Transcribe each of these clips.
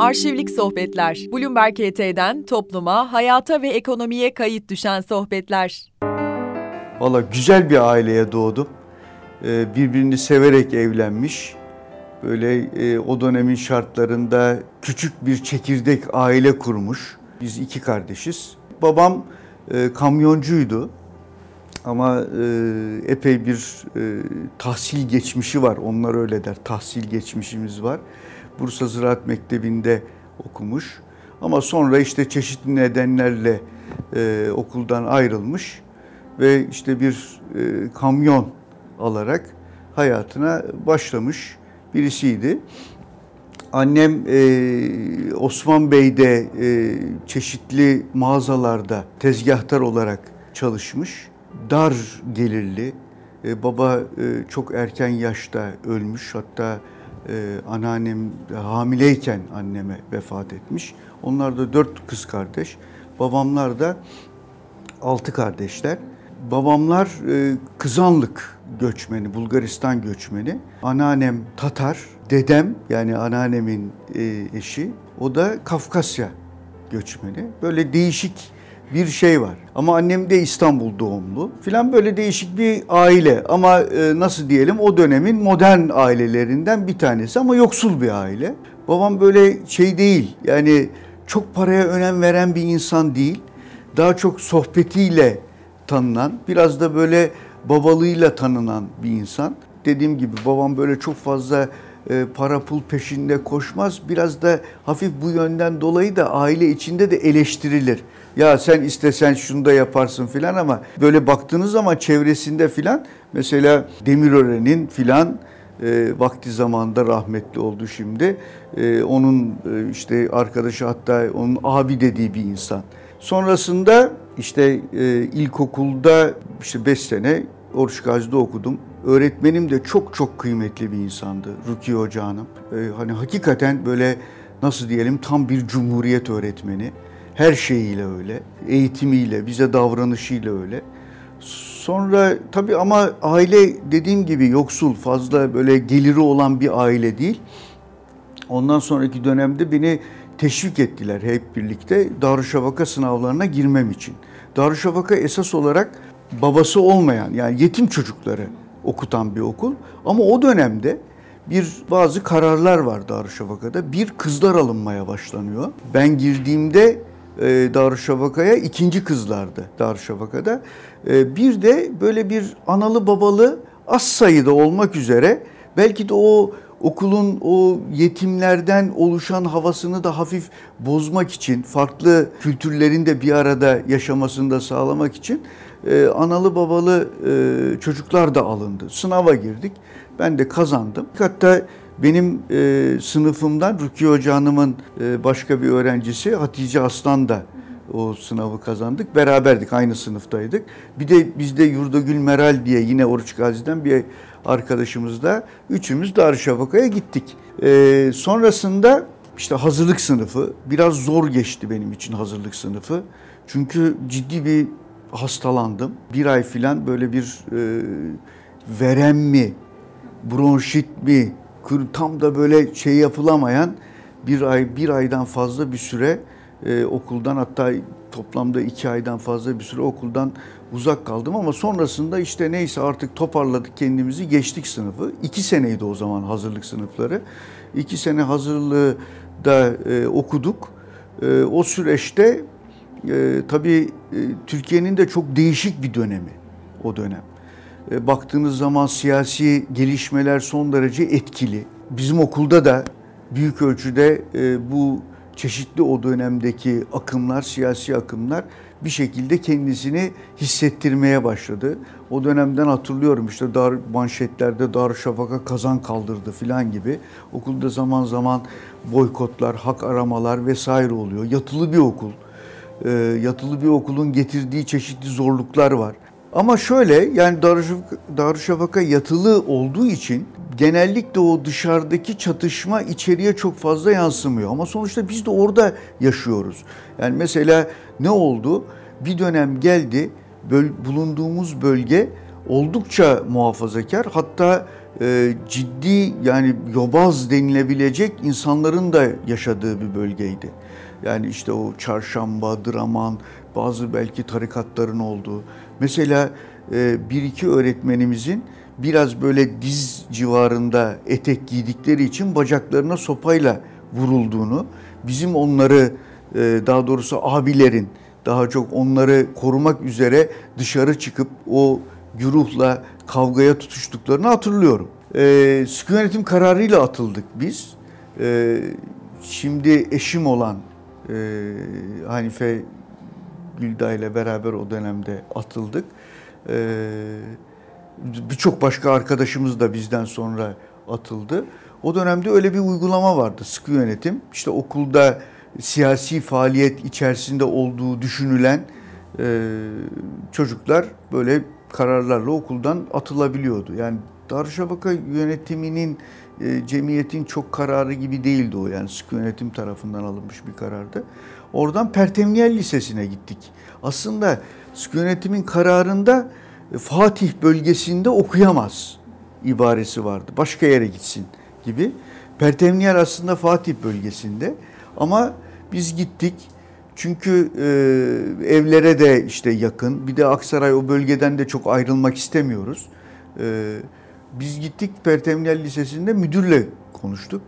Arşivlik Sohbetler. Bloomberg ET'den topluma, hayata ve ekonomiye kayıt düşen sohbetler. Valla güzel bir aileye doğdum. Ee, birbirini severek evlenmiş. Böyle e, o dönemin şartlarında küçük bir çekirdek aile kurmuş. Biz iki kardeşiz. Babam e, kamyoncuydu. Ama e, epey bir tahsil geçmişi var. Onlar öyle der. Tahsil geçmişimiz var. Bursa Ziraat Mektebi'nde okumuş. Ama sonra işte çeşitli nedenlerle e, okuldan ayrılmış ve işte bir e, kamyon alarak hayatına başlamış birisiydi. Annem e, Osman Bey'de e, çeşitli mağazalarda tezgahtar olarak çalışmış. Dar gelirli. E, baba e, çok erken yaşta ölmüş. Hatta e, anneannem hamileyken anneme vefat etmiş. Onlar da dört kız kardeş. Babamlar da altı kardeşler. Babamlar e, Kızanlık göçmeni, Bulgaristan göçmeni. Anneannem Tatar, dedem yani anneannemin e, eşi o da Kafkasya göçmeni. Böyle değişik bir şey var. Ama annem de İstanbul doğumlu filan böyle değişik bir aile. Ama e, nasıl diyelim o dönemin modern ailelerinden bir tanesi ama yoksul bir aile. Babam böyle şey değil yani çok paraya önem veren bir insan değil. Daha çok sohbetiyle tanınan, biraz da böyle babalığıyla tanınan bir insan. Dediğim gibi babam böyle çok fazla e, para pul peşinde koşmaz. Biraz da hafif bu yönden dolayı da aile içinde de eleştirilir. Ya sen istesen şunu da yaparsın filan ama böyle baktığınız zaman çevresinde filan mesela Demirören'in filan e, vakti zamanında rahmetli oldu şimdi. E, onun e, işte arkadaşı hatta onun abi dediği bir insan. Sonrasında işte e, ilkokulda işte 5 sene Oruç Gazi'de okudum. Öğretmenim de çok çok kıymetli bir insandı. Rukiye Hoca Hanım. E, hani hakikaten böyle nasıl diyelim tam bir cumhuriyet öğretmeni. Her şeyiyle öyle. Eğitimiyle, bize davranışıyla öyle. Sonra tabii ama aile dediğim gibi yoksul, fazla böyle geliri olan bir aile değil. Ondan sonraki dönemde beni teşvik ettiler hep birlikte Darüşşafaka sınavlarına girmem için. Darüşşafaka esas olarak babası olmayan yani yetim çocukları okutan bir okul. Ama o dönemde bir bazı kararlar var Darüşşafaka'da. Bir kızlar alınmaya başlanıyor. Ben girdiğimde Darüşşafaka'ya ikinci kızlardı Darüşşafaka'da. E, bir de böyle bir analı babalı az sayıda olmak üzere belki de o okulun o yetimlerden oluşan havasını da hafif bozmak için, farklı kültürlerin de bir arada yaşamasını da sağlamak için e, analı babalı e, çocuklar da alındı. Sınava girdik. Ben de kazandım. Hatta benim e, sınıfımdan Rukiye Hoca Hanım'ın e, başka bir öğrencisi Hatice Aslan da o sınavı kazandık. Beraberdik, aynı sınıftaydık. Bir de bizde Yurdagül Meral diye yine Oruç Gazi'den bir arkadaşımızla üçümüz Darüşşafaka'ya gittik. E, sonrasında işte hazırlık sınıfı biraz zor geçti benim için hazırlık sınıfı. Çünkü ciddi bir hastalandım. Bir ay filan böyle bir e, verem mi, bronşit mi, tam da böyle şey yapılamayan bir ay, bir aydan fazla bir süre e, okuldan hatta toplamda iki aydan fazla bir süre okuldan uzak kaldım ama sonrasında işte neyse artık toparladık kendimizi geçtik sınıfı. İki seneydi o zaman hazırlık sınıfları. İki sene hazırlığı da e, okuduk. E, o süreçte e, tabii e, Türkiye'nin de çok değişik bir dönemi o dönem. E, baktığınız zaman siyasi gelişmeler son derece etkili. Bizim okulda da büyük ölçüde e, bu çeşitli o dönemdeki akımlar, siyasi akımlar bir şekilde kendisini hissettirmeye başladı. O dönemden hatırlıyorum işte dar manşetlerde Darüşşafaka kazan kaldırdı filan gibi. Okulda zaman zaman boykotlar, hak aramalar vesaire oluyor. Yatılı bir okul. E, yatılı bir okulun getirdiği çeşitli zorluklar var. Ama şöyle yani Darüşşafaka yatılı olduğu için genellikle o dışarıdaki çatışma içeriye çok fazla yansımıyor. Ama sonuçta biz de orada yaşıyoruz. Yani mesela ne oldu? Bir dönem geldi bulunduğumuz bölge oldukça muhafazakar hatta e, ciddi yani yobaz denilebilecek insanların da yaşadığı bir bölgeydi. Yani işte o çarşamba, draman, bazı belki tarikatların olduğu. Mesela e, bir iki öğretmenimizin biraz böyle diz civarında etek giydikleri için bacaklarına sopayla vurulduğunu, bizim onları e, daha doğrusu abilerin daha çok onları korumak üzere dışarı çıkıp o güruhla kavgaya tutuştuklarını hatırlıyorum. E, sıkı yönetim kararıyla atıldık biz. E, şimdi eşim olan e, Hanife Gülda ile beraber o dönemde atıldık. E, Birçok başka arkadaşımız da bizden sonra atıldı. O dönemde öyle bir uygulama vardı sıkı yönetim. İşte okulda siyasi faaliyet içerisinde olduğu düşünülen e, çocuklar böyle kararlarla okuldan atılabiliyordu. Yani Darüşşafaka yönetiminin, e, cemiyetin çok kararı gibi değildi o. Yani sıkı yönetim tarafından alınmış bir karardı. Oradan Pertemniyel Lisesi'ne gittik. Aslında sıkı yönetimin kararında e, Fatih bölgesinde okuyamaz ibaresi vardı. Başka yere gitsin gibi. Pertemniyel aslında Fatih bölgesinde. Ama biz gittik. Çünkü e, evlere de işte yakın. Bir de Aksaray o bölgeden de çok ayrılmak istemiyoruz. E, biz gittik Pertemniyel Lisesi'nde müdürle konuştuk.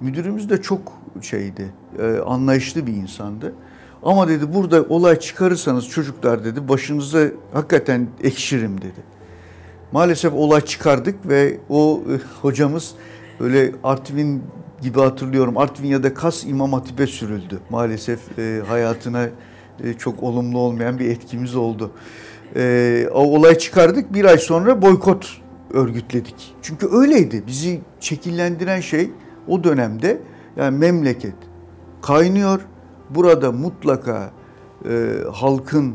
Müdürümüz de çok şeydi, e, anlayışlı bir insandı. Ama dedi burada olay çıkarırsanız çocuklar dedi başınıza hakikaten ekşirim dedi. Maalesef olay çıkardık ve o e, hocamız böyle Artvin gibi hatırlıyorum. Artvin ya da Kas İmam Hatip'e sürüldü. Maalesef e, hayatına e, çok olumlu olmayan bir etkimiz oldu. E, o olay çıkardık. Bir ay sonra boykot örgütledik. Çünkü öyleydi. Bizi şekillendiren şey o dönemde yani memleket kaynıyor. Burada mutlaka e, halkın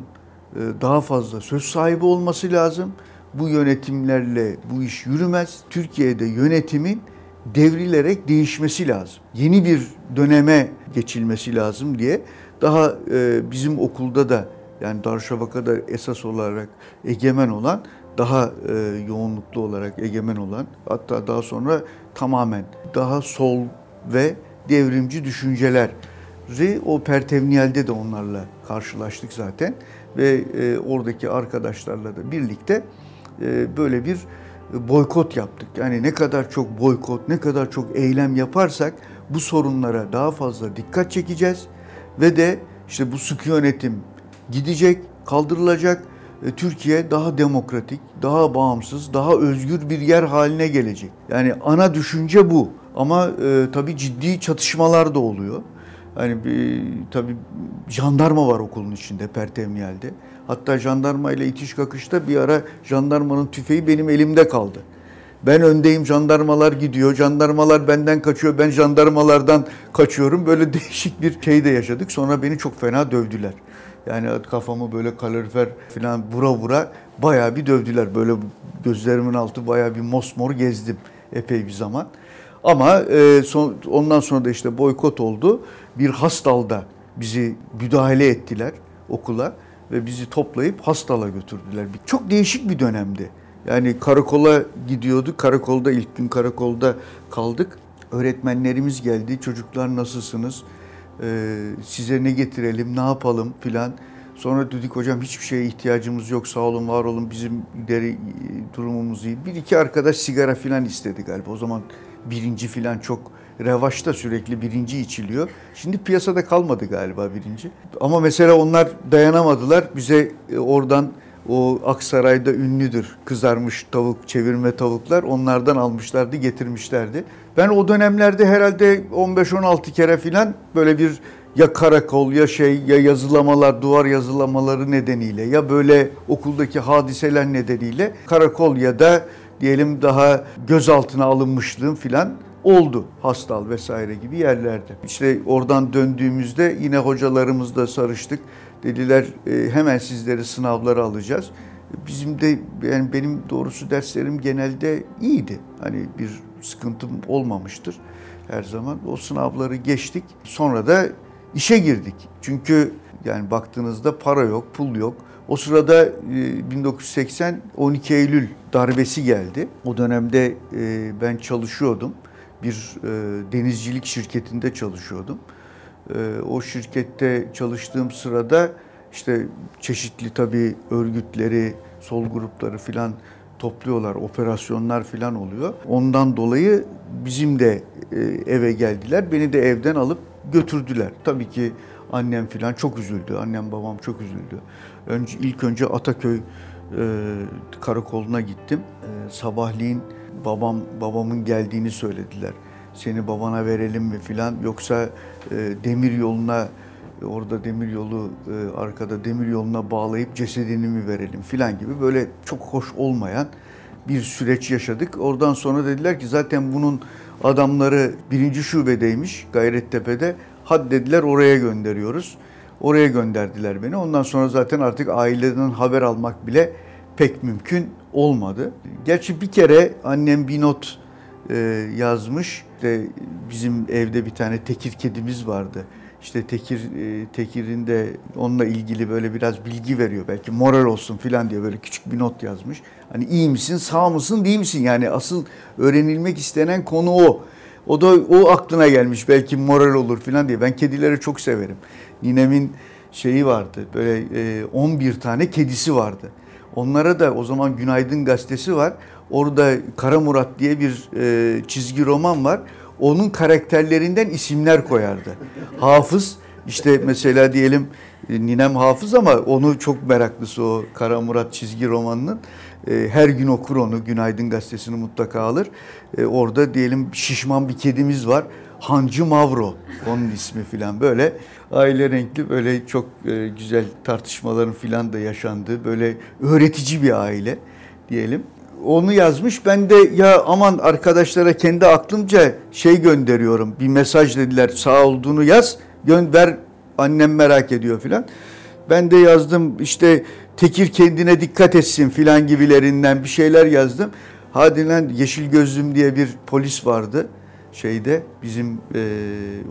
e, daha fazla söz sahibi olması lazım. Bu yönetimlerle bu iş yürümez. Türkiye'de yönetimin devrilerek değişmesi lazım. Yeni bir döneme geçilmesi lazım diye daha e, bizim okulda da yani Darüşşafaka'da esas olarak egemen olan daha e, yoğunluklu olarak egemen olan hatta daha sonra tamamen daha sol ve devrimci düşünceler o Pertevniyel'de de onlarla karşılaştık zaten ve e, oradaki arkadaşlarla da birlikte e, böyle bir boykot yaptık. Yani ne kadar çok boykot, ne kadar çok eylem yaparsak bu sorunlara daha fazla dikkat çekeceğiz ve de işte bu sıkı yönetim gidecek, kaldırılacak. E, Türkiye daha demokratik, daha bağımsız, daha özgür bir yer haline gelecek. Yani ana düşünce bu. Ama e, tabii ciddi çatışmalar da oluyor. Hani bir, tabii jandarma var okulun içinde Pertemniyel'de. Hatta jandarma ile itiş kakışta bir ara jandarmanın tüfeği benim elimde kaldı. Ben öndeyim, jandarmalar gidiyor, jandarmalar benden kaçıyor, ben jandarmalardan kaçıyorum. Böyle değişik bir şey de yaşadık. Sonra beni çok fena dövdüler. Yani kafamı böyle kalorifer falan vura vura bayağı bir dövdüler. Böyle gözlerimin altı bayağı bir mosmor gezdim epey bir zaman. Ama e, son, ondan sonra da işte boykot oldu. Bir hastalda bizi müdahale ettiler okula ve bizi toplayıp hastala götürdüler. Çok değişik bir dönemdi. Yani karakola gidiyorduk. Karakolda ilk gün karakolda kaldık. Öğretmenlerimiz geldi. Çocuklar nasılsınız? Ee, size ne getirelim, ne yapalım filan. Sonra dedik hocam hiçbir şeye ihtiyacımız yok sağ olun var olun bizim deri durumumuz iyi. Bir iki arkadaş sigara filan istedi galiba. O zaman birinci filan çok revaçta sürekli birinci içiliyor. Şimdi piyasada kalmadı galiba birinci. Ama mesela onlar dayanamadılar. Bize e, oradan o Aksaray'da ünlüdür kızarmış tavuk, çevirme tavuklar. Onlardan almışlardı, getirmişlerdi. Ben o dönemlerde herhalde 15-16 kere filan böyle bir ya karakol ya şey ya yazılamalar, duvar yazılamaları nedeniyle ya böyle okuldaki hadiseler nedeniyle karakol ya da diyelim daha gözaltına alınmışlığım filan oldu hastal vesaire gibi yerlerde. İşte oradan döndüğümüzde yine hocalarımızla sarıştık. Dediler e, hemen sizleri sınavlara alacağız. Bizim de yani benim doğrusu derslerim genelde iyiydi. Hani bir sıkıntım olmamıştır her zaman. O sınavları geçtik. Sonra da işe girdik. Çünkü yani baktığınızda para yok, pul yok. O sırada 1980 12 Eylül darbesi geldi. O dönemde ben çalışıyordum. Bir denizcilik şirketinde çalışıyordum. O şirkette çalıştığım sırada işte çeşitli tabii örgütleri, sol grupları filan topluyorlar, operasyonlar filan oluyor. Ondan dolayı bizim de e, eve geldiler. Beni de evden alıp götürdüler. Tabii ki annem filan çok üzüldü. Annem babam çok üzüldü. Önce ilk önce Ataköy e, karakoluna gittim. E, sabahleyin babam babamın geldiğini söylediler. Seni babana verelim mi filan yoksa e, demir yoluna orada demir yolu e, arkada demir yoluna bağlayıp cesedini mi verelim filan gibi böyle çok hoş olmayan bir süreç yaşadık. Oradan sonra dediler ki zaten bunun adamları birinci şubedeymiş Gayrettepe'de. Had dediler oraya gönderiyoruz. Oraya gönderdiler beni. Ondan sonra zaten artık aileden haber almak bile pek mümkün olmadı. Gerçi bir kere annem bir not e, yazmış. İşte bizim evde bir tane tekir kedimiz vardı işte Tekir e, Tekir'in de onunla ilgili böyle biraz bilgi veriyor. Belki moral olsun filan diye böyle küçük bir not yazmış. Hani iyi misin, sağ mısın, değil misin? Yani asıl öğrenilmek istenen konu o. O da o aklına gelmiş belki moral olur filan diye. Ben kedileri çok severim. Ninemin şeyi vardı. Böyle 11 e, tane kedisi vardı. Onlara da o zaman Günaydın gazetesi var. Orada Kara Murat diye bir e, çizgi roman var onun karakterlerinden isimler koyardı. Hafız işte mesela diyelim e, Ninem Hafız ama onu çok meraklısı o Kara Murat çizgi romanının. E, her gün okur onu. Günaydın gazetesini mutlaka alır. E, orada diyelim şişman bir kedimiz var. Hancı Mavro onun ismi filan böyle aile renkli böyle çok güzel tartışmaların filan da yaşandığı böyle öğretici bir aile diyelim onu yazmış. Ben de ya aman arkadaşlara kendi aklımca şey gönderiyorum. Bir mesaj dediler sağ olduğunu yaz gönder annem merak ediyor filan. Ben de yazdım işte Tekir kendine dikkat etsin filan gibilerinden bir şeyler yazdım. Hadi lan Yeşil Gözlüm diye bir polis vardı şeyde bizim e,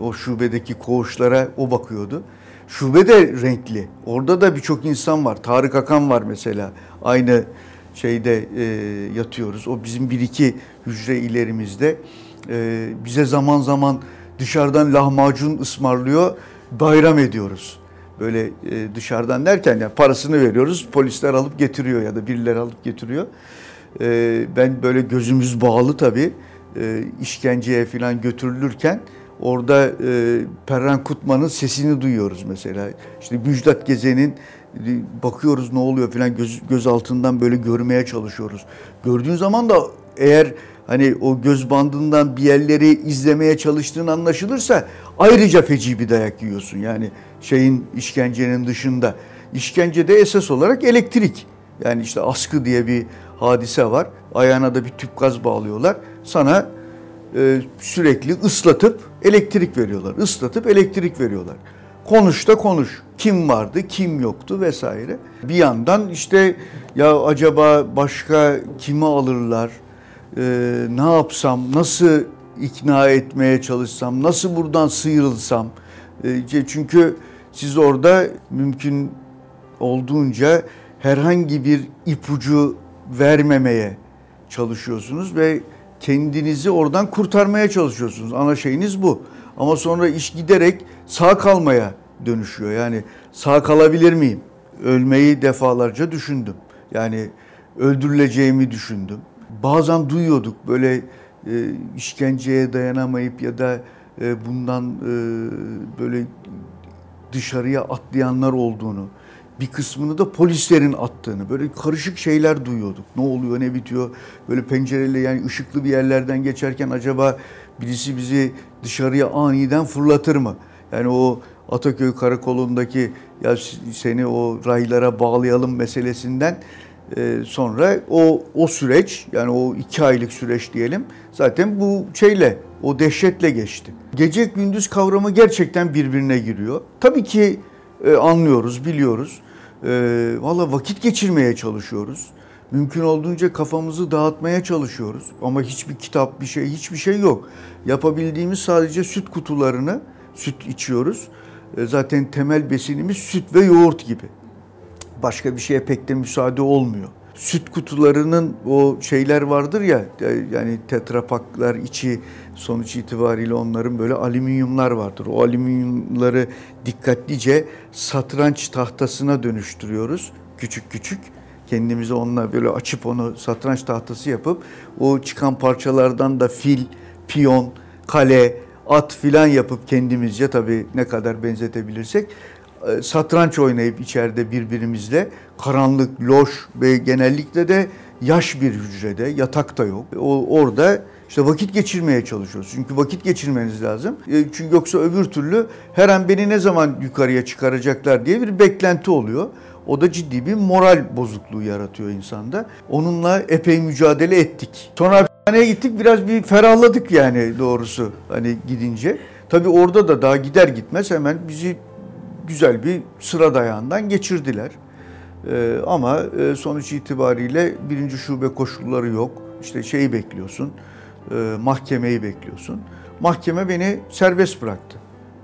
o şubedeki koğuşlara o bakıyordu. Şube de renkli. Orada da birçok insan var. Tarık Akan var mesela. Aynı şeyde e, yatıyoruz. O bizim bir iki hücre ilerimizde. E, bize zaman zaman dışarıdan lahmacun ısmarlıyor, bayram ediyoruz. Böyle e, dışarıdan derken yani parasını veriyoruz, polisler alıp getiriyor ya da birileri alıp getiriyor. E, ben böyle gözümüz bağlı tabii e, işkenceye falan götürülürken orada e, Perran Kutman'ın sesini duyuyoruz mesela. İşte Müjdat Gezen'in bakıyoruz ne oluyor falan göz, göz altından böyle görmeye çalışıyoruz. Gördüğün zaman da eğer hani o göz bandından bir yerleri izlemeye çalıştığın anlaşılırsa ayrıca feci bir dayak yiyorsun. Yani şeyin işkencenin dışında. İşkencede esas olarak elektrik. Yani işte askı diye bir hadise var. Ayağına da bir tüp gaz bağlıyorlar. Sana e, sürekli ıslatıp elektrik veriyorlar. Islatıp elektrik veriyorlar. Konuş da konuş. Kim vardı, kim yoktu vesaire. Bir yandan işte ya acaba başka kimi alırlar, ee, ne yapsam, nasıl ikna etmeye çalışsam, nasıl buradan sıyrılsam. Ee, çünkü siz orada mümkün olduğunca herhangi bir ipucu vermemeye çalışıyorsunuz ve kendinizi oradan kurtarmaya çalışıyorsunuz. Ana şeyiniz bu. Ama sonra iş giderek sağ kalmaya dönüşüyor. Yani sağ kalabilir miyim? Ölmeyi defalarca düşündüm. Yani öldürüleceğimi düşündüm. Bazen duyuyorduk böyle e, işkenceye dayanamayıp ya da e, bundan e, böyle dışarıya atlayanlar olduğunu, bir kısmını da polislerin attığını, böyle karışık şeyler duyuyorduk. Ne oluyor, ne bitiyor? Böyle pencereyle yani ışıklı bir yerlerden geçerken acaba birisi bizi dışarıya aniden fırlatır mı? Yani o Ataköy Karakolu'ndaki ya seni o raylara bağlayalım meselesinden e, sonra o o süreç yani o iki aylık süreç diyelim zaten bu şeyle o dehşetle geçti. Gece gündüz kavramı gerçekten birbirine giriyor. Tabii ki e, anlıyoruz, biliyoruz. E, Valla vakit geçirmeye çalışıyoruz. Mümkün olduğunca kafamızı dağıtmaya çalışıyoruz. Ama hiçbir kitap, bir şey, hiçbir şey yok. Yapabildiğimiz sadece süt kutularını, süt içiyoruz. E, zaten temel besinimiz süt ve yoğurt gibi. Başka bir şeye pek de müsaade olmuyor. Süt kutularının o şeyler vardır ya yani tetrapaklar içi sonuç itibariyle onların böyle alüminyumlar vardır. O alüminyumları dikkatlice satranç tahtasına dönüştürüyoruz küçük küçük kendimizi onunla böyle açıp onu satranç tahtası yapıp o çıkan parçalardan da fil, piyon, kale, at filan yapıp kendimizce tabii ne kadar benzetebilirsek e, satranç oynayıp içeride birbirimizle karanlık, loş ve genellikle de yaş bir hücrede, yatak da yok. O, orada işte vakit geçirmeye çalışıyoruz. Çünkü vakit geçirmeniz lazım. E, çünkü yoksa öbür türlü her an beni ne zaman yukarıya çıkaracaklar diye bir beklenti oluyor. O da ciddi bir moral bozukluğu yaratıyor insanda. Onunla epey mücadele ettik. Sonra hapishaneye gittik biraz bir ferahladık yani doğrusu hani gidince. Tabii orada da daha gider gitmez hemen bizi güzel bir sıra dayağından geçirdiler. Ee, ama e, sonuç itibariyle birinci şube koşulları yok. İşte şeyi bekliyorsun, e, mahkemeyi bekliyorsun. Mahkeme beni serbest bıraktı.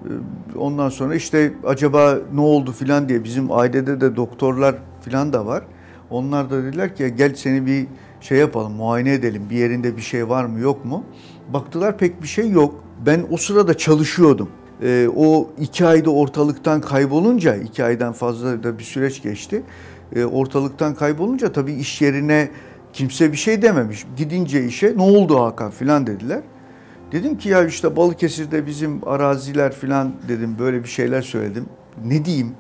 Ee, ondan sonra işte acaba ne oldu filan diye bizim ailede de doktorlar filan da var. Onlar da dediler ki gel seni bir şey yapalım, muayene edelim. Bir yerinde bir şey var mı yok mu? Baktılar pek bir şey yok. Ben o sırada çalışıyordum. Ee, o iki ayda ortalıktan kaybolunca, iki aydan fazla da bir süreç geçti. Ee, ortalıktan kaybolunca tabii iş yerine kimse bir şey dememiş. Gidince işe ne oldu Hakan filan dediler. Dedim ki ya işte Balıkesir'de bizim araziler falan dedim böyle bir şeyler söyledim. Ne diyeyim?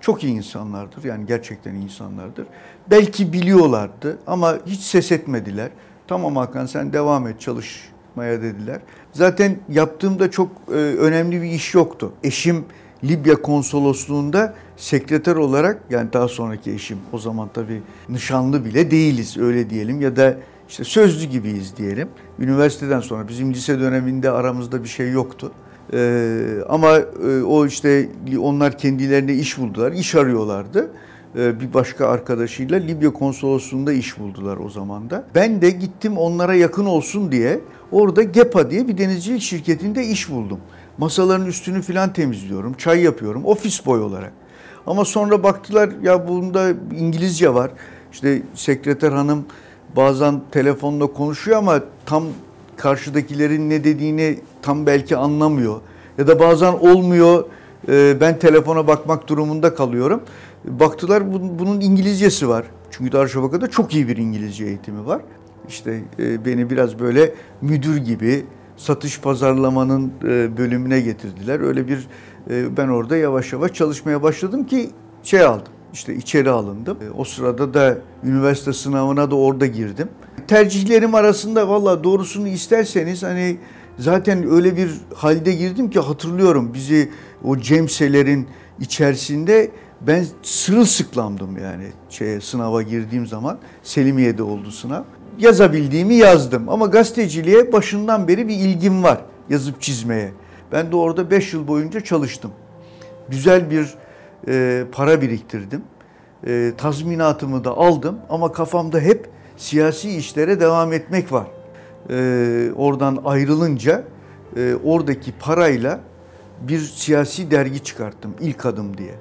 Çok iyi insanlardır yani gerçekten iyi insanlardır. Belki biliyorlardı ama hiç ses etmediler. Tamam Hakan sen devam et çalışmaya dediler. Zaten yaptığımda çok e, önemli bir iş yoktu. Eşim Libya konsolosluğunda sekreter olarak yani daha sonraki eşim o zaman tabii nişanlı bile değiliz öyle diyelim ya da işte sözlü gibiyiz diyelim. Üniversiteden sonra bizim lise döneminde aramızda bir şey yoktu. Ee, ama e, o işte onlar kendilerine iş buldular, iş arıyorlardı. Ee, bir başka arkadaşıyla Libya konsolosluğunda iş buldular o zaman da. Ben de gittim onlara yakın olsun diye orada GEPA diye bir denizcilik şirketinde iş buldum. Masaların üstünü filan temizliyorum, çay yapıyorum ofis boy olarak. Ama sonra baktılar ya bunda İngilizce var. İşte sekreter hanım bazen telefonla konuşuyor ama tam karşıdakilerin ne dediğini tam belki anlamıyor. Ya da bazen olmuyor e, ben telefona bakmak durumunda kalıyorum. Baktılar bunun İngilizcesi var. Çünkü Darüşşafaka'da çok iyi bir İngilizce eğitimi var. İşte e, beni biraz böyle müdür gibi satış pazarlamanın e, bölümüne getirdiler. Öyle bir ben orada yavaş yavaş çalışmaya başladım ki şey aldım işte içeri alındım. E, o sırada da üniversite sınavına da orada girdim. Tercihlerim arasında valla doğrusunu isterseniz hani zaten öyle bir halde girdim ki hatırlıyorum bizi o cemselerin içerisinde ben sırılsıklamdım yani şeye sınava girdiğim zaman. Selimiye'de oldu sınav. Yazabildiğimi yazdım ama gazeteciliğe başından beri bir ilgim var yazıp çizmeye. Ben de orada 5 yıl boyunca çalıştım. Güzel bir e, para biriktirdim. E, tazminatımı da aldım ama kafamda hep siyasi işlere devam etmek var. E, oradan ayrılınca e, oradaki parayla bir siyasi dergi çıkarttım ilk adım diye.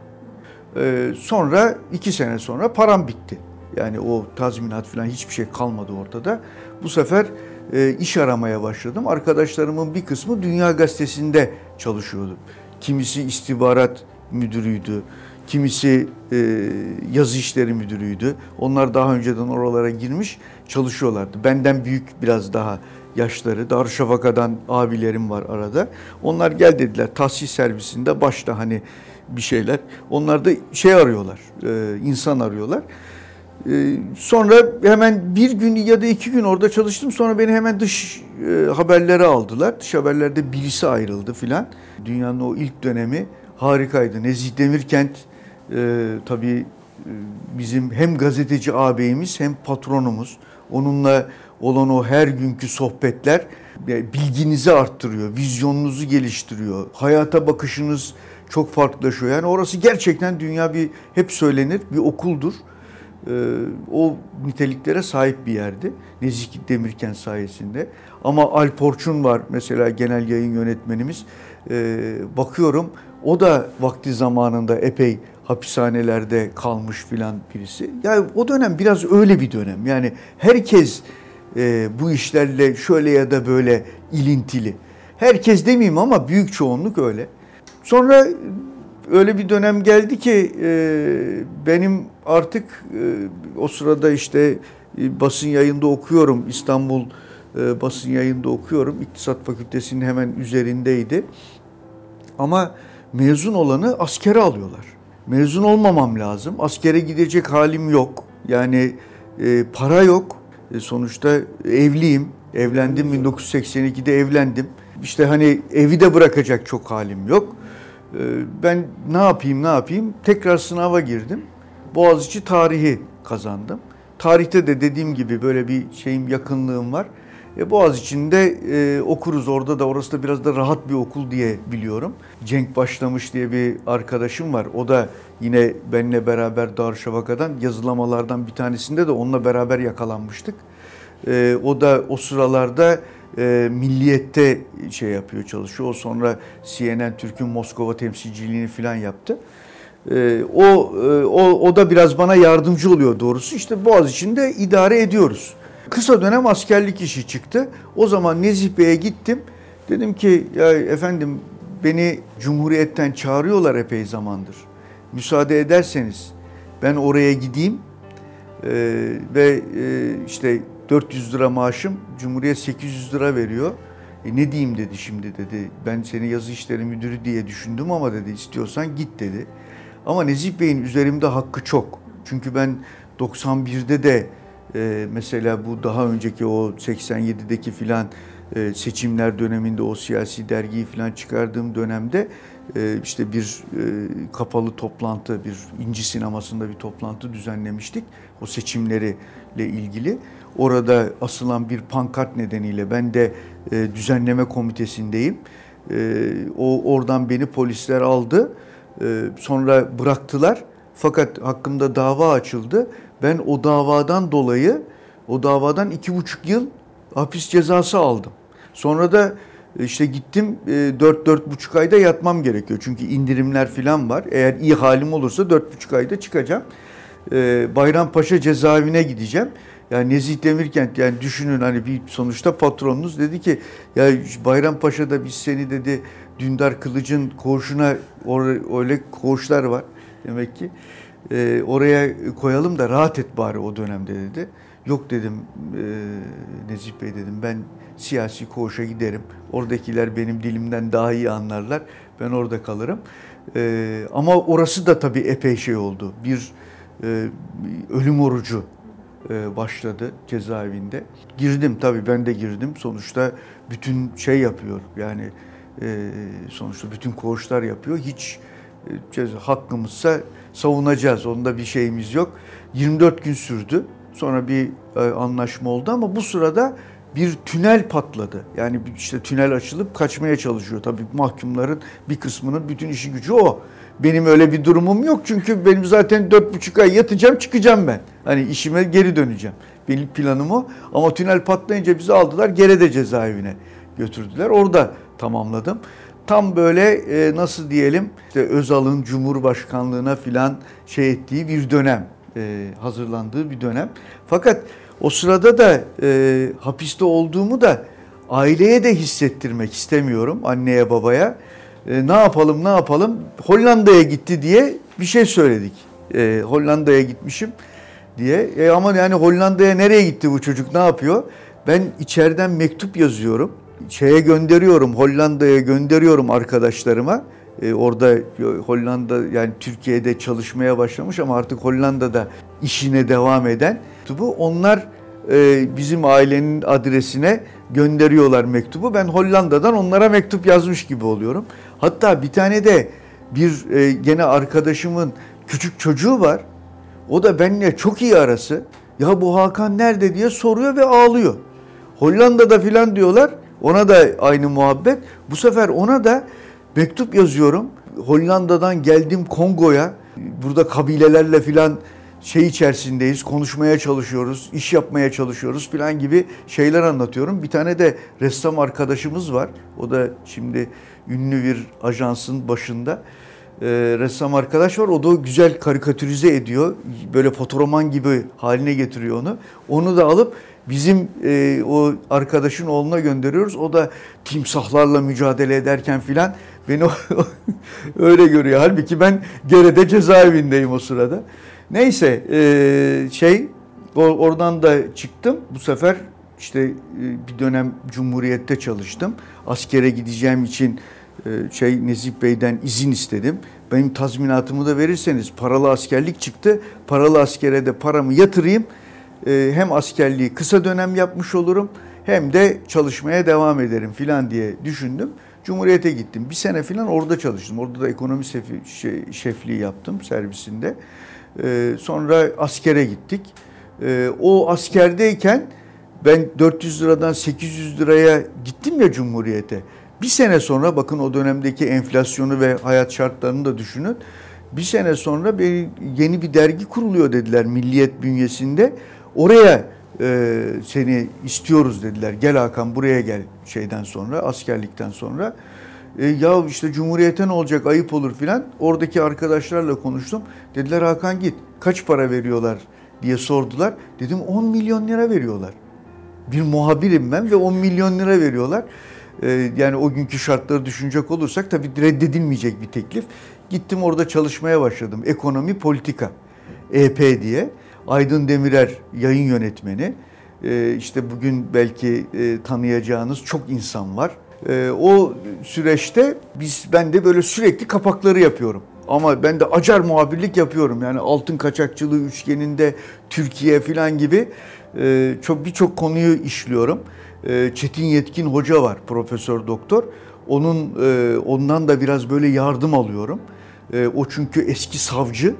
E, sonra iki sene sonra param bitti. Yani o tazminat falan hiçbir şey kalmadı ortada. Bu sefer e, iş aramaya başladım. Arkadaşlarımın bir kısmı Dünya Gazetesi'nde çalışıyordu. Kimisi istihbarat müdürüydü. Kimisi e, yazı işleri müdürüydü. Onlar daha önceden oralara girmiş çalışıyorlardı. Benden büyük biraz daha yaşları. Darüşşafaka'dan abilerim var arada. Onlar gel dediler tahsis servisinde başta hani bir şeyler. Onlar da şey arıyorlar, e, insan arıyorlar. E, sonra hemen bir gün ya da iki gün orada çalıştım. Sonra beni hemen dış e, haberlere aldılar. Dış haberlerde birisi ayrıldı filan. Dünyanın o ilk dönemi harikaydı. Nezih Demirkent e, tabii e, bizim hem gazeteci ağabeyimiz hem patronumuz. Onunla olan o her günkü sohbetler bilginizi arttırıyor, vizyonunuzu geliştiriyor. Hayata bakışınız çok farklılaşıyor. Yani orası gerçekten dünya bir hep söylenir bir okuldur. Ee, o niteliklere sahip bir yerdi. Nezih Demirkent sayesinde. Ama Alp Orçun var mesela genel yayın yönetmenimiz. Ee, bakıyorum o da vakti zamanında epey hapishanelerde kalmış filan birisi. Yani o dönem biraz öyle bir dönem. Yani herkes e, bu işlerle şöyle ya da böyle ilintili. Herkes demeyeyim ama büyük çoğunluk öyle. Sonra öyle bir dönem geldi ki e, benim artık e, o sırada işte e, basın yayında okuyorum İstanbul e, basın yayında okuyorum. İktisat Fakültesinin hemen üzerindeydi. Ama mezun olanı askere alıyorlar. Mezun olmamam lazım. Askere gidecek halim yok. Yani e, para yok. E, sonuçta evliyim. Evlendim 1982'de evlendim. İşte hani evi de bırakacak çok halim yok. E, ben ne yapayım ne yapayım? Tekrar sınava girdim. Boğaziçi tarihi kazandım. Tarihte de dediğim gibi böyle bir şeyim yakınlığım var. E, Boğaz içinde e, okuruz orada da orası da biraz da rahat bir okul diye biliyorum. Cenk Başlamış diye bir arkadaşım var. O da yine benimle beraber Darüşşafaka'dan yazılamalardan bir tanesinde de onunla beraber yakalanmıştık. E, o da o sıralarda e, milliyette şey yapıyor çalışıyor. O sonra CNN Türk'ün Moskova temsilciliğini falan yaptı. E, o, e, o, o da biraz bana yardımcı oluyor doğrusu. İşte Boğaz içinde idare ediyoruz. Kısa dönem askerlik işi çıktı. O zaman Nezih Bey'e gittim. Dedim ki ya efendim beni Cumhuriyet'ten çağırıyorlar epey zamandır. Müsaade ederseniz ben oraya gideyim ee, ve e, işte 400 lira maaşım Cumhuriyet 800 lira veriyor. E ne diyeyim dedi şimdi dedi. Ben seni yazı işleri müdürü diye düşündüm ama dedi istiyorsan git dedi. Ama Nezih Bey'in üzerimde hakkı çok. Çünkü ben 91'de de e, mesela bu daha önceki o 87'deki filan e, seçimler döneminde o siyasi dergiyi filan çıkardığım dönemde e, işte bir e, kapalı toplantı, bir inci sinemasında bir toplantı düzenlemiştik. O seçimleriyle ilgili. Orada asılan bir pankart nedeniyle ben de e, düzenleme komitesindeyim. E, o oradan beni polisler aldı. E, sonra bıraktılar. Fakat hakkımda dava açıldı. Ben o davadan dolayı, o davadan iki buçuk yıl hapis cezası aldım. Sonra da e, işte gittim e, dört dört buçuk ayda yatmam gerekiyor. Çünkü indirimler falan var. Eğer iyi halim olursa dört buçuk ayda çıkacağım. E, Bayrampaşa cezaevine gideceğim. Yani Nezih Demirkent yani düşünün hani bir sonuçta patronunuz dedi ki ya Bayrampaşa'da biz seni dedi Dündar Kılıç'ın koğuşuna öyle koğuşlar var demek ki e, oraya koyalım da rahat et bari o dönemde dedi. Yok dedim e, Nezih Bey dedim ben siyasi koğuşa giderim. Oradakiler benim dilimden daha iyi anlarlar. Ben orada kalırım. E, ama orası da tabii epey şey oldu. Bir e, ölüm orucu başladı cezaevinde. Girdim tabii ben de girdim. Sonuçta bütün şey yapıyor yani e, sonuçta bütün koğuşlar yapıyor. Hiç e, hakkımızsa savunacağız. Onda bir şeyimiz yok. 24 gün sürdü. Sonra bir e, anlaşma oldu ama bu sırada bir tünel patladı. Yani işte tünel açılıp kaçmaya çalışıyor. Tabii mahkumların bir kısmının bütün işi gücü o. Benim öyle bir durumum yok çünkü benim zaten dört buçuk ay yatacağım çıkacağım ben. Hani işime geri döneceğim. Benim planım o. Ama tünel patlayınca bizi aldılar Gerede cezaevine götürdüler. Orada tamamladım tam böyle e, nasıl diyelim işte Özal'ın Cumhurbaşkanlığına filan şey ettiği bir dönem, e, hazırlandığı bir dönem. Fakat o sırada da e, hapiste olduğumu da aileye de hissettirmek istemiyorum anneye babaya. E, ne yapalım ne yapalım Hollanda'ya gitti diye bir şey söyledik. E, Hollanda'ya gitmişim diye. E, ama yani Hollanda'ya nereye gitti bu çocuk ne yapıyor? Ben içeriden mektup yazıyorum şeye gönderiyorum, Hollanda'ya gönderiyorum arkadaşlarıma. Ee, orada Hollanda yani Türkiye'de çalışmaya başlamış ama artık Hollanda'da işine devam eden mektubu onlar e, bizim ailenin adresine gönderiyorlar mektubu. Ben Hollanda'dan onlara mektup yazmış gibi oluyorum. Hatta bir tane de bir e, gene arkadaşımın küçük çocuğu var. O da benimle çok iyi arası. Ya bu Hakan nerede diye soruyor ve ağlıyor. Hollanda'da filan diyorlar. Ona da aynı muhabbet. Bu sefer ona da mektup yazıyorum. Hollanda'dan geldim Kongo'ya. Burada kabilelerle filan şey içerisindeyiz, konuşmaya çalışıyoruz, iş yapmaya çalışıyoruz filan gibi şeyler anlatıyorum. Bir tane de ressam arkadaşımız var. O da şimdi ünlü bir ajansın başında. E, ressam arkadaş var. O da güzel karikatürize ediyor. Böyle fotoroman gibi haline getiriyor onu. Onu da alıp bizim e, o arkadaşın oğluna gönderiyoruz. O da timsahlarla mücadele ederken filan beni öyle görüyor. Halbuki ben Gere'de cezaevindeyim o sırada. Neyse e, şey oradan da çıktım. Bu sefer işte e, bir dönem Cumhuriyet'te çalıştım. Askere gideceğim için şey Nezih Bey'den izin istedim. Benim tazminatımı da verirseniz paralı askerlik çıktı. Paralı askere de paramı yatırayım. E, hem askerliği kısa dönem yapmış olurum hem de çalışmaya devam ederim filan diye düşündüm. Cumhuriyet'e gittim. Bir sene filan orada çalıştım. Orada da ekonomi şey, şefliği yaptım servisinde. Sonra askere gittik. O askerdeyken ben 400 liradan 800 liraya gittim ya Cumhuriyet'e. Bir sene sonra bakın o dönemdeki enflasyonu ve hayat şartlarını da düşünün. Bir sene sonra bir yeni bir dergi kuruluyor dediler Milliyet bünyesinde. Oraya e, seni istiyoruz dediler. Gel Hakan buraya gel şeyden sonra askerlikten sonra. E, ya işte Cumhuriyet'e ne olacak ayıp olur filan. Oradaki arkadaşlarla konuştum. Dediler Hakan git kaç para veriyorlar diye sordular. Dedim 10 milyon lira veriyorlar. Bir muhabirim ben ve 10 milyon lira veriyorlar. Ee, yani o günkü şartları düşünecek olursak tabii reddedilmeyecek bir teklif. Gittim orada çalışmaya başladım. Ekonomi politika EP diye. Aydın Demirer yayın yönetmeni. Ee, işte bugün belki e, tanıyacağınız çok insan var. Ee, o süreçte biz ben de böyle sürekli kapakları yapıyorum. Ama ben de acar muhabirlik yapıyorum. Yani altın kaçakçılığı üçgeninde Türkiye falan gibi e, çok birçok konuyu işliyorum. E, Çetin Yetkin Hoca var, profesör doktor. Onun e, ondan da biraz böyle yardım alıyorum. O çünkü eski savcı.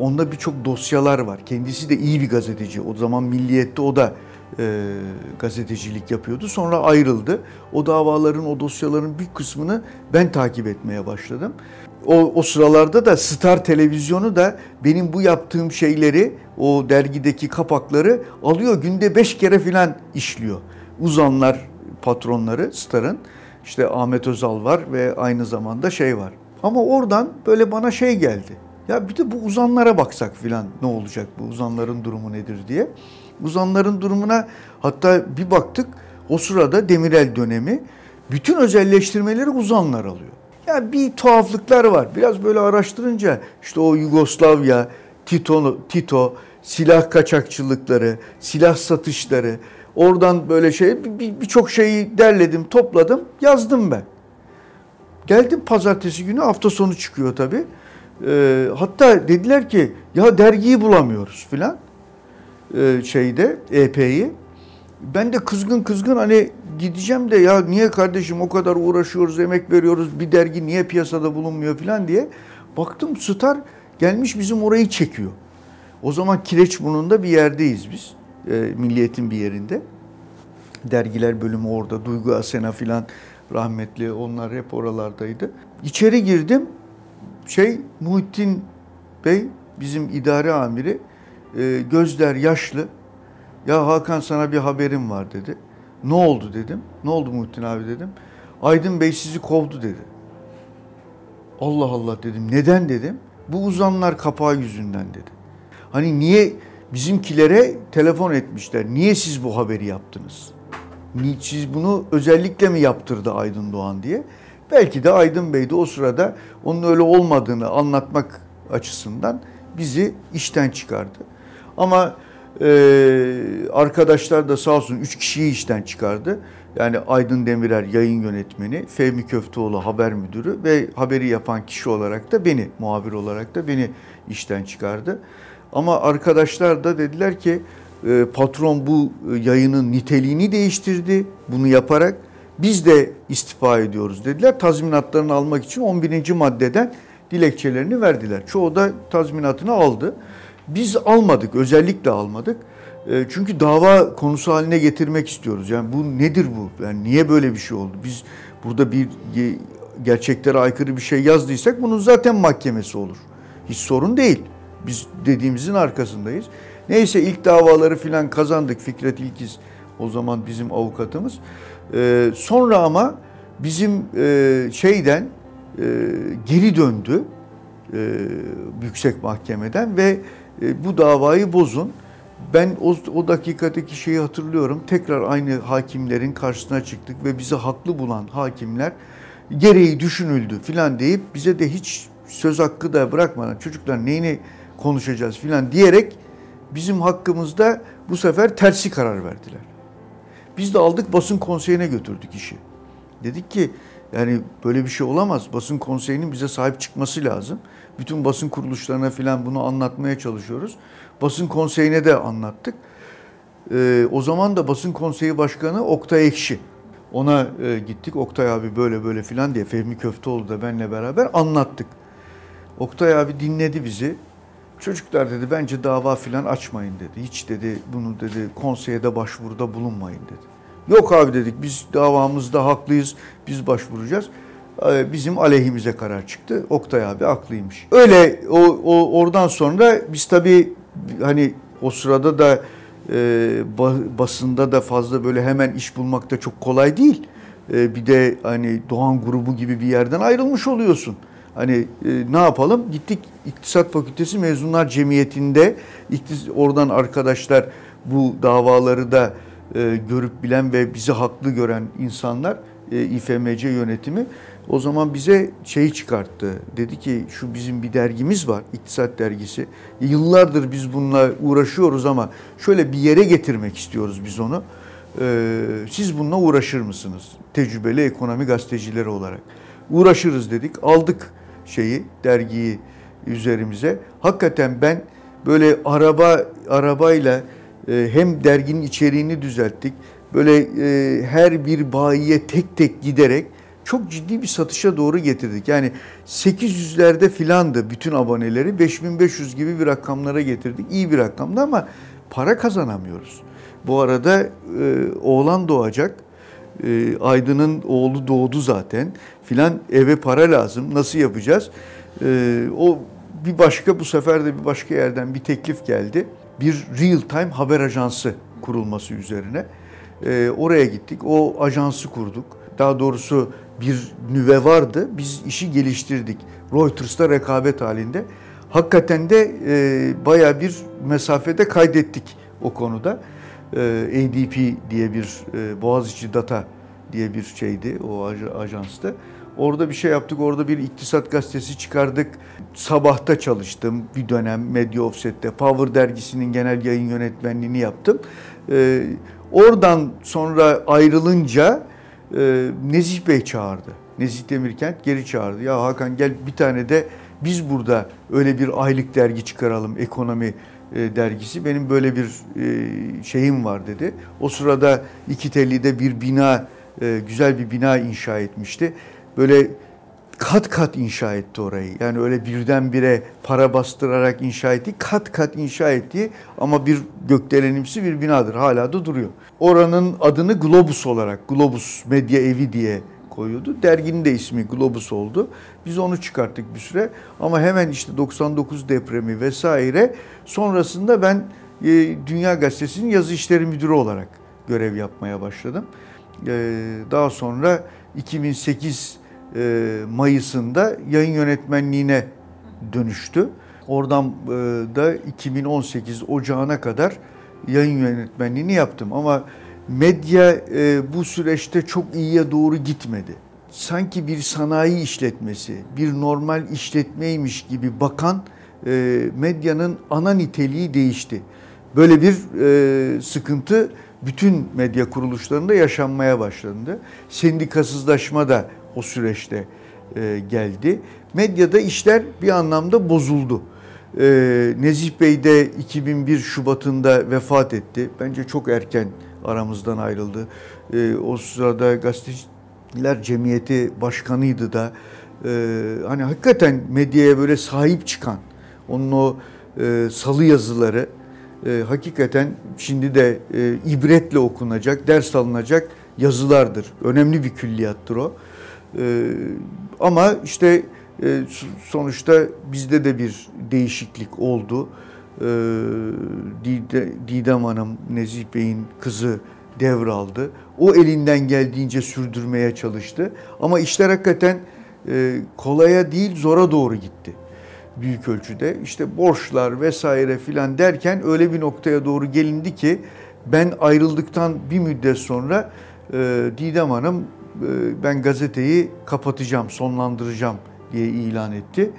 Onda birçok dosyalar var. Kendisi de iyi bir gazeteci. O zaman Milliyet'te o da e, gazetecilik yapıyordu. Sonra ayrıldı. O davaların, o dosyaların bir kısmını ben takip etmeye başladım o, o sıralarda da Star televizyonu da benim bu yaptığım şeyleri o dergideki kapakları alıyor günde beş kere filan işliyor. Uzanlar patronları Star'ın işte Ahmet Özal var ve aynı zamanda şey var. Ama oradan böyle bana şey geldi. Ya bir de bu uzanlara baksak filan ne olacak bu uzanların durumu nedir diye. Uzanların durumuna hatta bir baktık o sırada Demirel dönemi bütün özelleştirmeleri uzanlar alıyor. Yani bir tuhaflıklar var. Biraz böyle araştırınca işte o Yugoslavya, Tito, Tito silah kaçakçılıkları, silah satışları, oradan böyle şey birçok bir şeyi derledim, topladım, yazdım ben. Geldim pazartesi günü hafta sonu çıkıyor tabii. Ee, hatta dediler ki ya dergiyi bulamıyoruz filan ee, şeyde EP'yi. Ben de kızgın kızgın hani gideceğim de ya niye kardeşim o kadar uğraşıyoruz, emek veriyoruz, bir dergi niye piyasada bulunmuyor falan diye. Baktım Star gelmiş bizim orayı çekiyor. O zaman Kireçburnu'nda bir yerdeyiz biz. E, milliyetin bir yerinde. Dergiler bölümü orada. Duygu Asena filan rahmetli onlar hep oralardaydı. İçeri girdim. Şey Muhittin Bey bizim idare amiri e, gözler yaşlı. Ya Hakan sana bir haberim var dedi. Ne oldu dedim. Ne oldu Muhittin abi dedim. Aydın Bey sizi kovdu dedi. Allah Allah dedim. Neden dedim. Bu uzanlar kapağı yüzünden dedi. Hani niye bizimkilere telefon etmişler. Niye siz bu haberi yaptınız? Siz bunu özellikle mi yaptırdı Aydın Doğan diye. Belki de Aydın Bey de o sırada onun öyle olmadığını anlatmak açısından bizi işten çıkardı. Ama ee, arkadaşlar da sağ olsun 3 kişiyi işten çıkardı. Yani Aydın Demirer yayın yönetmeni, Fehmi Köfteoğlu haber müdürü ve haberi yapan kişi olarak da beni, muhabir olarak da beni işten çıkardı. Ama arkadaşlar da dediler ki e, patron bu yayının niteliğini değiştirdi bunu yaparak. Biz de istifa ediyoruz dediler. Tazminatlarını almak için 11. maddeden dilekçelerini verdiler. Çoğu da tazminatını aldı. Biz almadık, özellikle almadık. E, çünkü dava konusu haline getirmek istiyoruz. Yani bu nedir bu? Yani niye böyle bir şey oldu? Biz burada bir gerçeklere aykırı bir şey yazdıysak bunun zaten mahkemesi olur. Hiç sorun değil. Biz dediğimizin arkasındayız. Neyse ilk davaları filan kazandık. Fikret İlkiz o zaman bizim avukatımız. Ee, sonra ama bizim e, şeyden geri döndü e, yüksek mahkemeden ve e, bu davayı bozun. Ben o, o dakikadaki şeyi hatırlıyorum. Tekrar aynı hakimlerin karşısına çıktık ve bizi haklı bulan hakimler gereği düşünüldü filan deyip bize de hiç söz hakkı da bırakmadan çocuklar neyini konuşacağız filan diyerek bizim hakkımızda bu sefer tersi karar verdiler. Biz de aldık basın konseyine götürdük işi. Dedik ki yani böyle bir şey olamaz. Basın konseyinin bize sahip çıkması lazım. Bütün basın kuruluşlarına falan bunu anlatmaya çalışıyoruz. Basın konseyine de anlattık. Ee, o zaman da basın konseyi başkanı Oktay Ekşi. Ona e, gittik. Oktay abi böyle böyle filan diye Fehmi Köfteoğlu da benle beraber anlattık. Oktay abi dinledi bizi. Çocuklar dedi bence dava filan açmayın dedi. Hiç dedi bunu dedi konseye de başvuruda bulunmayın dedi. Yok abi dedik biz davamızda haklıyız biz başvuracağız. Ee, bizim aleyhimize karar çıktı. Oktay abi haklıymış. Öyle o, o oradan sonra biz tabii hani o sırada da e, basında da fazla böyle hemen iş bulmak da çok kolay değil. E, bir de hani Doğan grubu gibi bir yerden ayrılmış oluyorsun. Hani e, ne yapalım? Gittik İktisat Fakültesi Mezunlar Cemiyeti'nde oradan arkadaşlar bu davaları da e, görüp bilen ve bizi haklı gören insanlar e, İFMC yönetimi o zaman bize şeyi çıkarttı. Dedi ki şu bizim bir dergimiz var, İktisat Dergisi. Yıllardır biz bununla uğraşıyoruz ama şöyle bir yere getirmek istiyoruz biz onu. Ee, siz bununla uğraşır mısınız? Tecrübeli ekonomi gazetecileri olarak. Uğraşırız dedik. Aldık şeyi, dergiyi üzerimize. Hakikaten ben böyle araba arabayla e, hem derginin içeriğini düzelttik. Böyle e, her bir bayiye tek tek giderek çok ciddi bir satışa doğru getirdik. Yani 800'lerde filandı bütün aboneleri 5500 gibi bir rakamlara getirdik. İyi bir rakamdı ama para kazanamıyoruz. Bu arada e, oğlan doğacak. E, Aydın'ın oğlu doğdu zaten filan eve para lazım. Nasıl yapacağız? E, o bir başka bu sefer de bir başka yerden bir teklif geldi. Bir real time haber ajansı kurulması üzerine. E, oraya gittik. O ajansı kurduk. Daha doğrusu bir nüve vardı. Biz işi geliştirdik. Reuters'ta rekabet halinde. Hakikaten de e, baya bir mesafede kaydettik o konuda. E, ADP diye bir e, Boğaziçi Data diye bir şeydi o ajansta. Orada bir şey yaptık. Orada bir iktisat gazetesi çıkardık. Sabahta çalıştım bir dönem Medya Offset'te. Power dergisinin genel yayın yönetmenliğini yaptım. Ee, oradan sonra ayrılınca e, Nezih Bey çağırdı. Nezih Demirkent geri çağırdı. Ya Hakan gel bir tane de biz burada öyle bir aylık dergi çıkaralım ekonomi dergisi. Benim böyle bir e, şeyim var dedi. O sırada iki tellide bir bina, e, güzel bir bina inşa etmişti. Böyle kat kat inşa etti orayı. Yani öyle birdenbire para bastırarak inşa etti. Kat kat inşa etti ama bir gökdelenimsi bir binadır. Hala da duruyor. Oranın adını Globus olarak, Globus Medya Evi diye koyuyordu. Derginin de ismi Globus oldu. Biz onu çıkarttık bir süre. Ama hemen işte 99 depremi vesaire sonrasında ben e, Dünya Gazetesi'nin yazı işleri müdürü olarak görev yapmaya başladım. E, daha sonra 2008 e, Mayıs'ında yayın yönetmenliğine dönüştü. Oradan e, da 2018 Ocağı'na kadar yayın yönetmenliğini yaptım. Ama medya e, bu süreçte çok iyiye doğru gitmedi. Sanki bir sanayi işletmesi, bir normal işletmeymiş gibi bakan medyanın ana niteliği değişti. Böyle bir sıkıntı bütün medya kuruluşlarında yaşanmaya başlandı. Sendikasızlaşma da o süreçte e, geldi. Medyada işler bir anlamda bozuldu. E, Nezih Bey de 2001 Şubat'ında vefat etti. Bence çok erken aramızdan ayrıldı. E, o sırada gazeteciler cemiyeti başkanıydı da. E, hani hakikaten medyaya böyle sahip çıkan, onun o e, salı yazıları e, hakikaten şimdi de e, ibretle okunacak, ders alınacak yazılardır. Önemli bir külliyattır o. Ee, ama işte e, sonuçta bizde de bir değişiklik oldu. Ee, Didem Hanım, Nezih Bey'in kızı devraldı. O elinden geldiğince sürdürmeye çalıştı. Ama işler hakikaten e, kolaya değil zora doğru gitti büyük ölçüde. İşte borçlar vesaire filan derken öyle bir noktaya doğru gelindi ki ben ayrıldıktan bir müddet sonra e, Didem Hanım e, ben gazeteyi kapatacağım, sonlandıracağım diye ilan etti.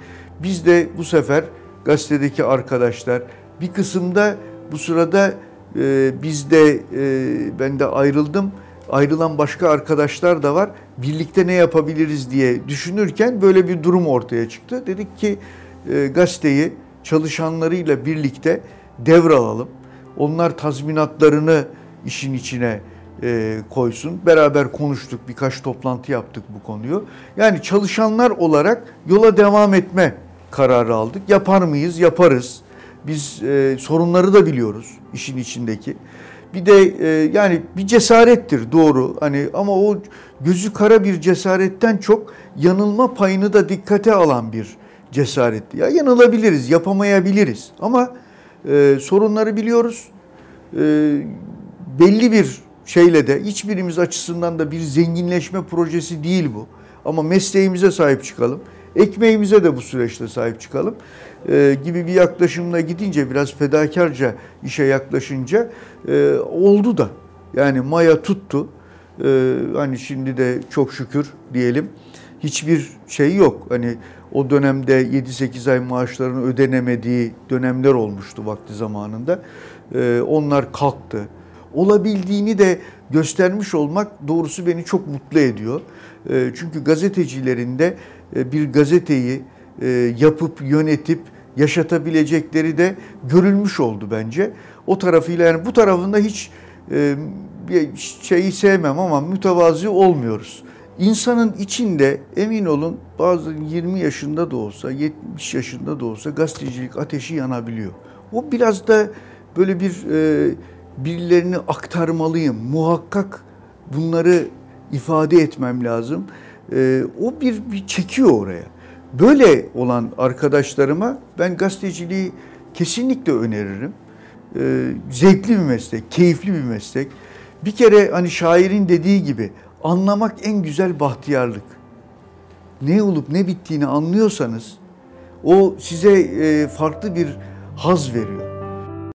Biz de bu sefer gazetedeki arkadaşlar bir kısımda bu sırada e, biz de e, ben de ayrıldım. Ayrılan başka arkadaşlar da var. Birlikte ne yapabiliriz diye düşünürken böyle bir durum ortaya çıktı. Dedik ki e, gazeteyi çalışanlarıyla birlikte devralalım. Onlar tazminatlarını işin içine e, koysun. Beraber konuştuk, birkaç toplantı yaptık bu konuyu. Yani çalışanlar olarak yola devam etme kararı aldık. Yapar mıyız? Yaparız. Biz e, sorunları da biliyoruz işin içindeki. Bir de e, yani bir cesarettir doğru hani ama o gözü kara bir cesaretten çok yanılma payını da dikkate alan bir cesaretti. Ya yanılabiliriz, yapamayabiliriz ama e, sorunları biliyoruz. E, belli bir şeyle de hiçbirimiz açısından da bir zenginleşme projesi değil bu. Ama mesleğimize sahip çıkalım. Ekmeğimize de bu süreçte sahip çıkalım e, gibi bir yaklaşımla gidince biraz fedakarca işe yaklaşınca e, oldu da. Yani maya tuttu. E, hani şimdi de çok şükür diyelim hiçbir şey yok. Hani o dönemde 7-8 ay maaşlarının ödenemediği dönemler olmuştu vakti zamanında. E, onlar kalktı. Olabildiğini de göstermiş olmak doğrusu beni çok mutlu ediyor. E, çünkü gazetecilerinde e, bir gazeteyi yapıp yönetip yaşatabilecekleri de görülmüş oldu bence. O tarafıyla yani bu tarafında hiç e, bir şeyi sevmem ama mütevazi olmuyoruz. İnsanın içinde emin olun bazı 20 yaşında da olsa 70 yaşında da olsa gazetecilik ateşi yanabiliyor. O biraz da böyle bir e, birilerini aktarmalıyım. Muhakkak bunları ifade etmem lazım. E, o bir, bir çekiyor oraya. Böyle olan arkadaşlarıma ben gazeteciliği kesinlikle öneririm. Ee, zevkli bir meslek, keyifli bir meslek. Bir kere hani şairin dediği gibi anlamak en güzel bahtiyarlık. Ne olup ne bittiğini anlıyorsanız o size e, farklı bir haz veriyor.